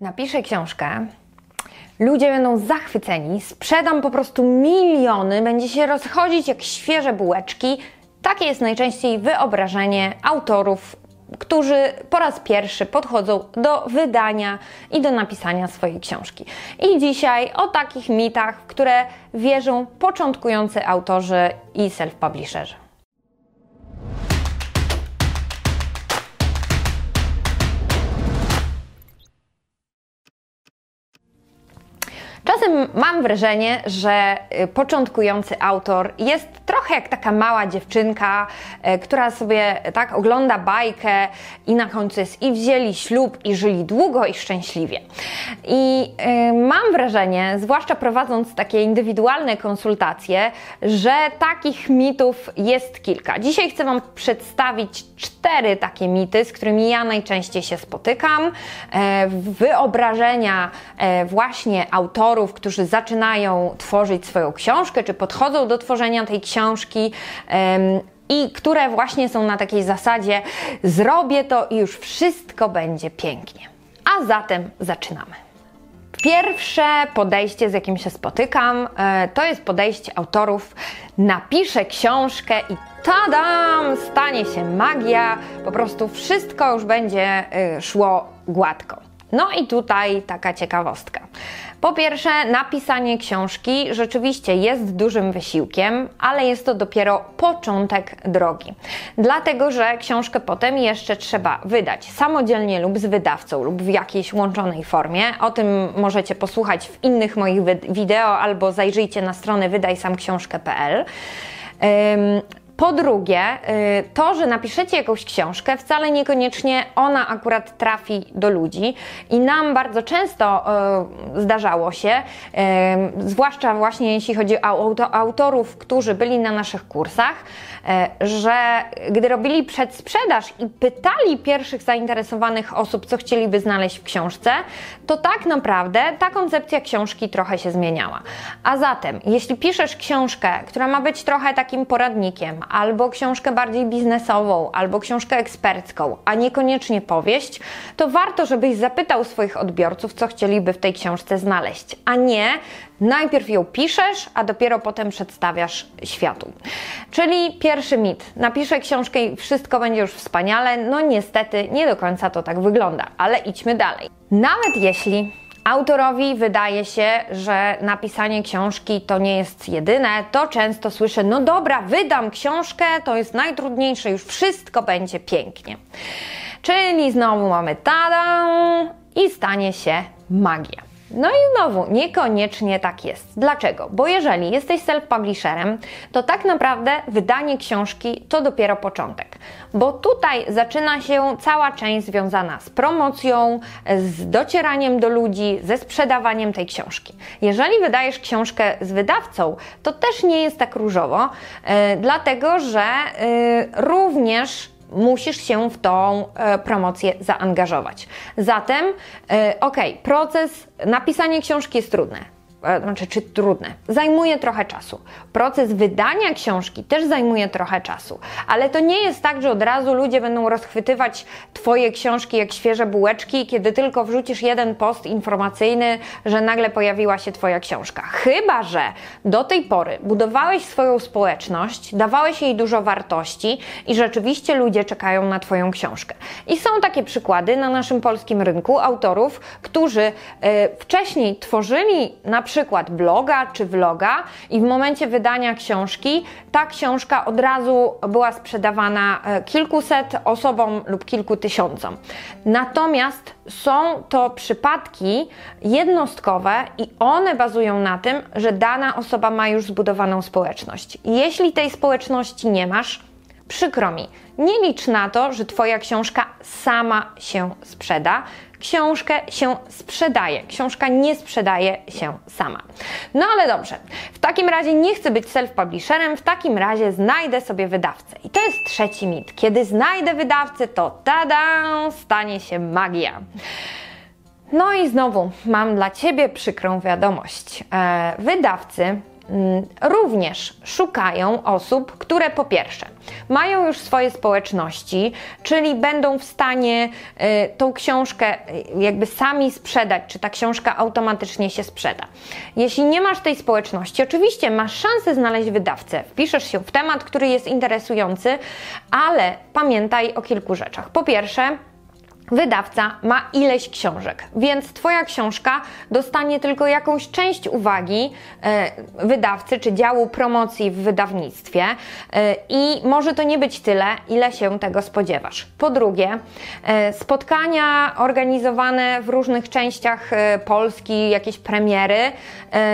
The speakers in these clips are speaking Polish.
Napiszę książkę, ludzie będą zachwyceni, sprzedam po prostu miliony, będzie się rozchodzić jak świeże bułeczki. Takie jest najczęściej wyobrażenie autorów, którzy po raz pierwszy podchodzą do wydania i do napisania swojej książki. I dzisiaj o takich mitach, w które wierzą początkujący autorzy i self-publisherzy. Mam wrażenie, że y, początkujący autor jest trochę jak taka mała dziewczynka, y, która sobie tak ogląda bajkę i na końcu jest i wzięli ślub i żyli długo i szczęśliwie. I y, mam wrażenie, zwłaszcza prowadząc takie indywidualne konsultacje, że takich mitów jest kilka. Dzisiaj chcę Wam przedstawić cztery takie mity, z którymi ja najczęściej się spotykam. E, wyobrażenia e, właśnie autorów, którzy zaczynają tworzyć swoją książkę, czy podchodzą do tworzenia tej książki. i które właśnie są na takiej zasadzie: zrobię to i już wszystko będzie pięknie. A zatem zaczynamy. Pierwsze podejście, z jakim się spotykam, e, to jest podejście autorów: napiszę książkę i tadam, stanie się magia, po prostu wszystko już będzie e, szło gładko. No i tutaj taka ciekawostka. Po pierwsze, napisanie książki rzeczywiście jest dużym wysiłkiem, ale jest to dopiero początek drogi. Dlatego, że książkę potem jeszcze trzeba wydać samodzielnie lub z wydawcą lub w jakiejś łączonej formie. O tym możecie posłuchać w innych moich wideo albo zajrzyjcie na stronę wydajsamksiążkę.pl. Po drugie, y, to, że napiszecie jakąś książkę, wcale niekoniecznie ona akurat trafi do ludzi i nam bardzo często y, zdarzało się, y, zwłaszcza właśnie jeśli chodzi o autorów, którzy byli na naszych kursach, że gdy robili przedsprzedaż i pytali pierwszych zainteresowanych osób, co chcieliby znaleźć w książce, to tak naprawdę ta koncepcja książki trochę się zmieniała. A zatem, jeśli piszesz książkę, która ma być trochę takim poradnikiem, albo książkę bardziej biznesową, albo książkę ekspercką, a niekoniecznie powieść, to warto, żebyś zapytał swoich odbiorców, co chcieliby w tej książce znaleźć, a nie najpierw ją piszesz, a dopiero potem przedstawiasz światu. Czyli pierwszy mit. Napiszę książkę i wszystko będzie już wspaniale. No niestety nie do końca to tak wygląda, ale idźmy dalej. Nawet jeśli Autorowi wydaje się, że napisanie książki to nie jest jedyne, to często słyszę: No dobra, wydam książkę, to jest najtrudniejsze, już wszystko będzie pięknie. Czyli znowu mamy tada i stanie się magia. No i znowu, niekoniecznie tak jest. Dlaczego? Bo jeżeli jesteś self-publisherem, to tak naprawdę wydanie książki to dopiero początek. Bo tutaj zaczyna się cała część związana z promocją, z docieraniem do ludzi, ze sprzedawaniem tej książki. Jeżeli wydajesz książkę z wydawcą, to też nie jest tak różowo, yy, dlatego że yy, również musisz się w tą e, promocję zaangażować. Zatem, e, ok, proces napisania książki jest trudny znaczy, czy trudne. Zajmuje trochę czasu. Proces wydania książki też zajmuje trochę czasu, ale to nie jest tak, że od razu ludzie będą rozchwytywać Twoje książki jak świeże bułeczki, kiedy tylko wrzucisz jeden post informacyjny, że nagle pojawiła się Twoja książka. Chyba, że do tej pory budowałeś swoją społeczność, dawałeś jej dużo wartości i rzeczywiście ludzie czekają na Twoją książkę. I są takie przykłady na naszym polskim rynku autorów, którzy y, wcześniej tworzyli na przykład bloga czy vloga i w momencie wydania książki ta książka od razu była sprzedawana e, kilkuset osobom lub kilku tysiącom. Natomiast są to przypadki jednostkowe i one bazują na tym, że dana osoba ma już zbudowaną społeczność. Jeśli tej społeczności nie masz, przykro mi, nie licz na to, że Twoja książka sama się sprzeda książkę się sprzedaje. Książka nie sprzedaje się sama. No ale dobrze, w takim razie nie chcę być self-publisherem, w takim razie znajdę sobie wydawcę. I to jest trzeci mit. Kiedy znajdę wydawcę, to tada, stanie się magia. No i znowu mam dla Ciebie przykrą wiadomość. E, wydawcy również szukają osób, które po pierwsze mają już swoje społeczności, czyli będą w stanie y, tą książkę y, jakby sami sprzedać, czy ta książka automatycznie się sprzeda. Jeśli nie masz tej społeczności, oczywiście masz szansę znaleźć wydawcę, wpiszesz się w temat, który jest interesujący, ale pamiętaj o kilku rzeczach. Po pierwsze, wydawca ma ileś książek, więc Twoja książka dostanie tylko jakąś część uwagi e, wydawcy czy działu promocji w wydawnictwie e, i może to nie być tyle, ile się tego spodziewasz. Po drugie, e, spotkania organizowane w różnych częściach Polski, jakieś premiery,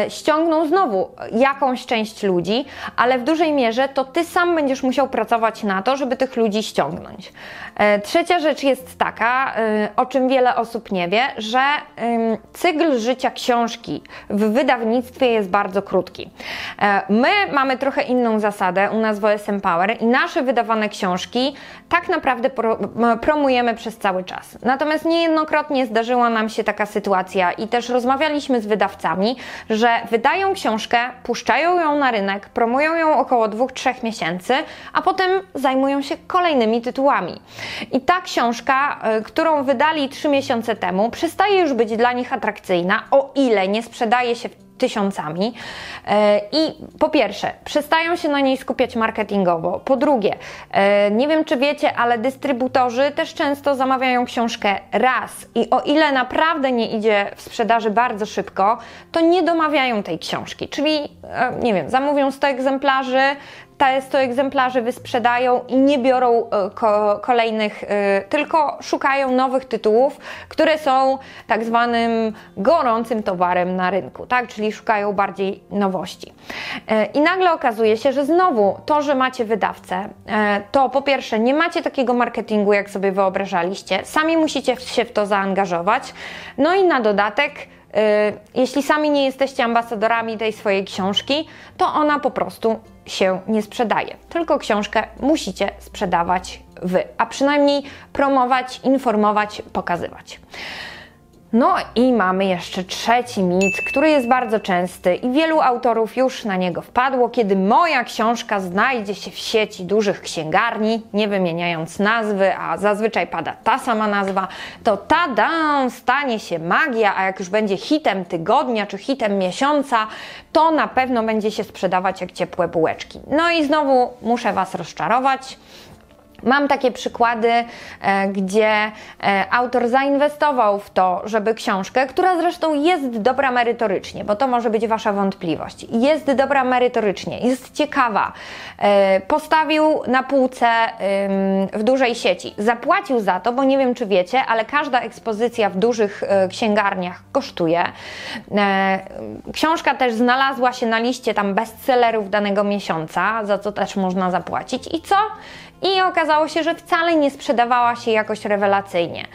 ściągną znowu jakąś część ludzi, ale w dużej mierze to Ty sam będziesz musiał pracować na to, żeby tych ludzi ściągnąć. Trzecia rzecz jest taka, o czym wiele osób nie wie, że cykl życia książki w wydawnictwie jest bardzo krótki. E, my mamy trochę inną zasadę u nas w OSM Power i nasze wydawane książki tak naprawdę promujemy przez cały czas. Natomiast niejednokrotnie zdarzyła nam się taka sytuacja i też rozmawialiśmy z wydawcami, że wydają książkę, puszczają ją na rynek, promują ją około 2-3 miesięcy, a potem zajmują się kolejnymi tytułami. I ta książka, y, którą wydali 3 miesiące temu, przestaje już być dla nich atrakcyjna, o ile nie sprzedaje się tysiącami. E, I po pierwsze, przestają się na niej skupiać marketingowo. Po drugie, e, nie wiem czy wiecie, ale dystrybutorzy też często zamawiają książkę raz i o ile naprawdę nie idzie w sprzedaży bardzo szybko, to nie domawiają tej książki. Czyli, e, nie wiem, zamówią 100 egzemplarzy, 100 egzemplarzy wysprzedają i nie biorą e, ko kolejnych, e, tylko szukają nowych tytułów, które są tak zwanym gorącym towarem na rynku, tak? Czyli szukają bardziej nowości. E, I nagle okazuje się, że znowu to, że macie wydawcę, to po pierwsze nie macie takiego marketingu, jak sobie wyobrażaliście, sami musicie się w to zaangażować, no i na dodatek jeśli sami nie jesteście ambasadorami tej swojej książki, to ona po prostu się nie sprzedaje. Tylko książkę musicie sprzedawać wy, a przynajmniej promować, informować, pokazywać. No i mamy jeszcze trzeci mit, który jest bardzo częsty i wielu autorów już na niego wpadło. Kiedy moja książka znajdzie się w sieci dużych księgarni, nie wymieniając nazwy, a zazwyczaj pada ta sama nazwa, to tada, stanie się magia, a jak już będzie hitem tygodnia czy hitem miesiąca, to na pewno będzie się sprzedawać jak ciepłe bułeczki. No i znowu muszę Was rozczarować. Mam takie przykłady, e, gdzie e, autor zainwestował w to, żeby książkę, która zresztą jest dobra merytorycznie, bo to może być Wasza wątpliwość, jest dobra merytorycznie, jest ciekawa, e, postawił na półce w dużej sieci, zapłacił za to, bo nie wiem czy wiecie, ale każda ekspozycja w dużych księgarniach kosztuje. Książka też znalazła się na liście tam bestsellerów danego miesiąca, za co też można zapłacić. I co? I okazało się, że wcale nie sprzedawała się jakoś rewelacyjnie.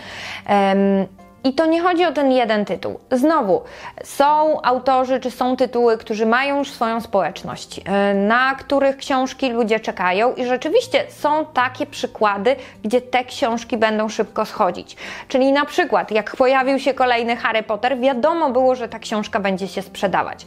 I to nie chodzi o ten jeden tytuł. Znowu, są autorzy czy są tytuły, którzy mają już swoją społeczność, e, na których książki ludzie czekają, i rzeczywiście są takie przykłady, gdzie te książki będą szybko schodzić. Czyli na przykład, jak pojawił się kolejny Harry Potter, wiadomo było, że ta książka będzie się sprzedawać.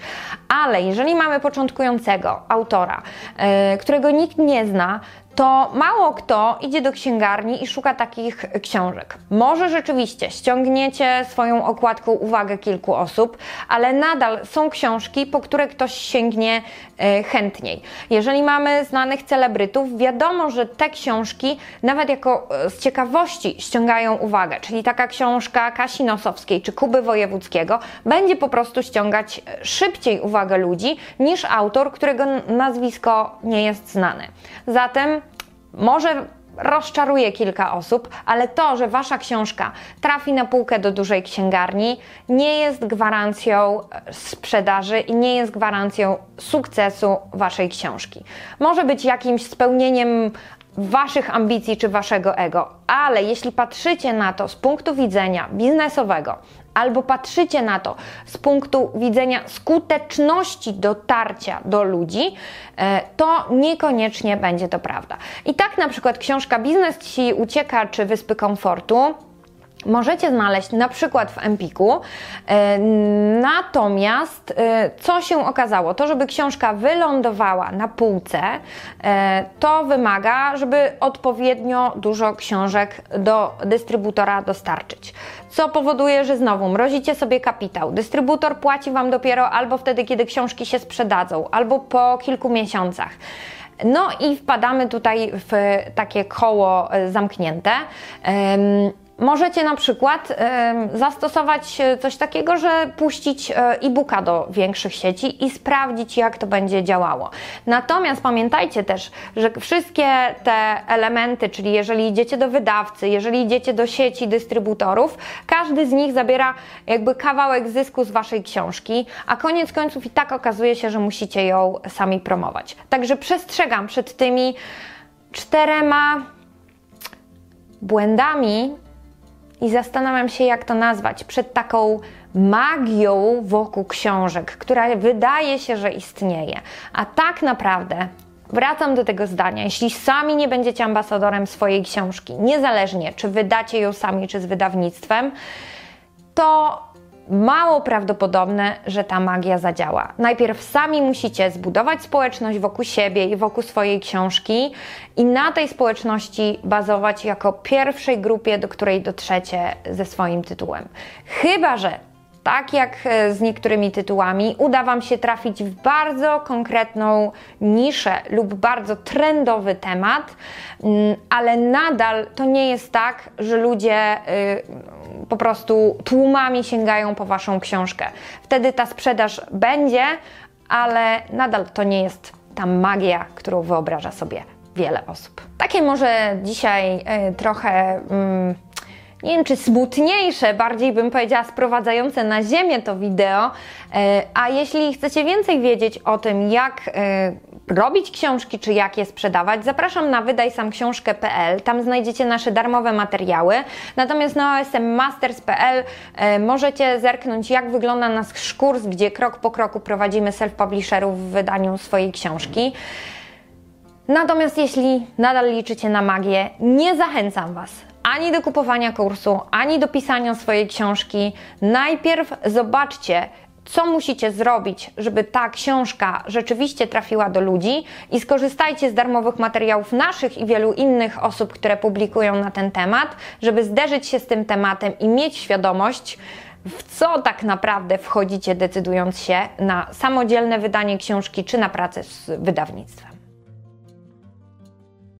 Ale jeżeli mamy początkującego autora, yy, którego nikt nie zna, to mało kto idzie do księgarni i szuka takich książek. Może rzeczywiście ściągniecie swoją okładką uwagę kilku osób, ale nadal są książki, po które ktoś sięgnie e, chętniej. Jeżeli mamy znanych celebrytów, wiadomo, że te książki nawet jako e, z ciekawości ściągają uwagę, czyli taka książka Kasi Nosowskiej czy Kuby Wojewódzkiego będzie po prostu ściągać e, szybciej uwagę ludzi niż autor, którego nazwisko nie jest znane. Zatem może rozczaruje kilka osób, ale to, że wasza książka trafi na półkę do dużej księgarni, nie jest gwarancją e, sprzedaży i nie jest gwarancją sukcesu waszej książki. Może być jakimś spełnieniem waszych ambicji czy waszego ego, ale jeśli patrzycie na to z punktu widzenia biznesowego, albo patrzycie na to z punktu widzenia skuteczności dotarcia do ludzi, e, to niekoniecznie będzie to prawda. I tak na przykład książka Biznes Ci ucieka czy Wyspy Komfortu możecie znaleźć na przykład w Empiku. E, natomiast e, co się okazało? To, żeby książka wylądowała na półce, e, to wymaga, żeby odpowiednio dużo książek do dystrybutora dostarczyć. Co powoduje, że znowu mrozicie sobie kapitał. Dystrybutor płaci Wam dopiero albo wtedy, kiedy książki się sprzedadzą, albo po kilku miesiącach. No i wpadamy tutaj w takie koło zamknięte. Możecie na przykład zastosować coś takiego, że puścić y, e-booka do większych sieci i sprawdzić, jak to będzie działało. Natomiast pamiętajcie też, że wszystkie te elementy, czyli jeżeli idziecie do wydawcy, jeżeli idziecie do sieci dystrybutorów, każdy z nich zabiera jakby kawałek zysku z waszej książki, a koniec końców i tak okazuje się, że musicie ją sami promować. Także przestrzegam przed tymi czterema błędami, i zastanawiam się, jak to nazwać, przed taką magią wokół książek, która wydaje się, że istnieje, a tak naprawdę Wracam do tego zdania. Jeśli sami nie będziecie ambasadorem swojej książki, niezależnie czy wydacie ją sami, czy z wydawnictwem, to mało prawdopodobne, że ta magia zadziała. Najpierw sami musicie zbudować społeczność wokół siebie i wokół swojej książki i na tej społeczności bazować jako pierwszej grupie, do której dotrzecie ze swoim tytułem. Chyba, że tak jak e, z niektórymi tytułami, uda Wam się trafić w bardzo konkretną niszę lub bardzo trendowy temat, mm, ale nadal to nie jest tak, że ludzie y, po prostu tłumami sięgają po Waszą książkę. Wtedy ta sprzedaż będzie, ale nadal to nie jest ta magia, którą wyobraża sobie wiele osób. Takie może dzisiaj y, trochę. Y, nie wiem czy smutniejsze, bardziej bym powiedziała sprowadzające na ziemię to wideo. E, a jeśli chcecie więcej wiedzieć o tym, jak e, robić książki, czy jak je sprzedawać, zapraszam na wydajsamksiążkę.pl. Tam znajdziecie nasze darmowe materiały. Natomiast na osmmasters.pl e, możecie zerknąć, jak wygląda nasz kurs, gdzie krok po kroku prowadzimy self-publisherów w wydaniu swojej książki. Natomiast jeśli nadal liczycie na magię, nie zachęcam Was ani do kupowania kursu, ani do pisania swojej książki. Najpierw zobaczcie, co musicie zrobić, żeby ta książka rzeczywiście trafiła do ludzi i skorzystajcie z darmowych materiałów naszych i wielu innych osób, które publikują na ten temat, żeby zderzyć się z tym tematem i mieć świadomość, w co tak naprawdę wchodzicie, decydując się na samodzielne wydanie książki czy na pracę z wydawnictwem.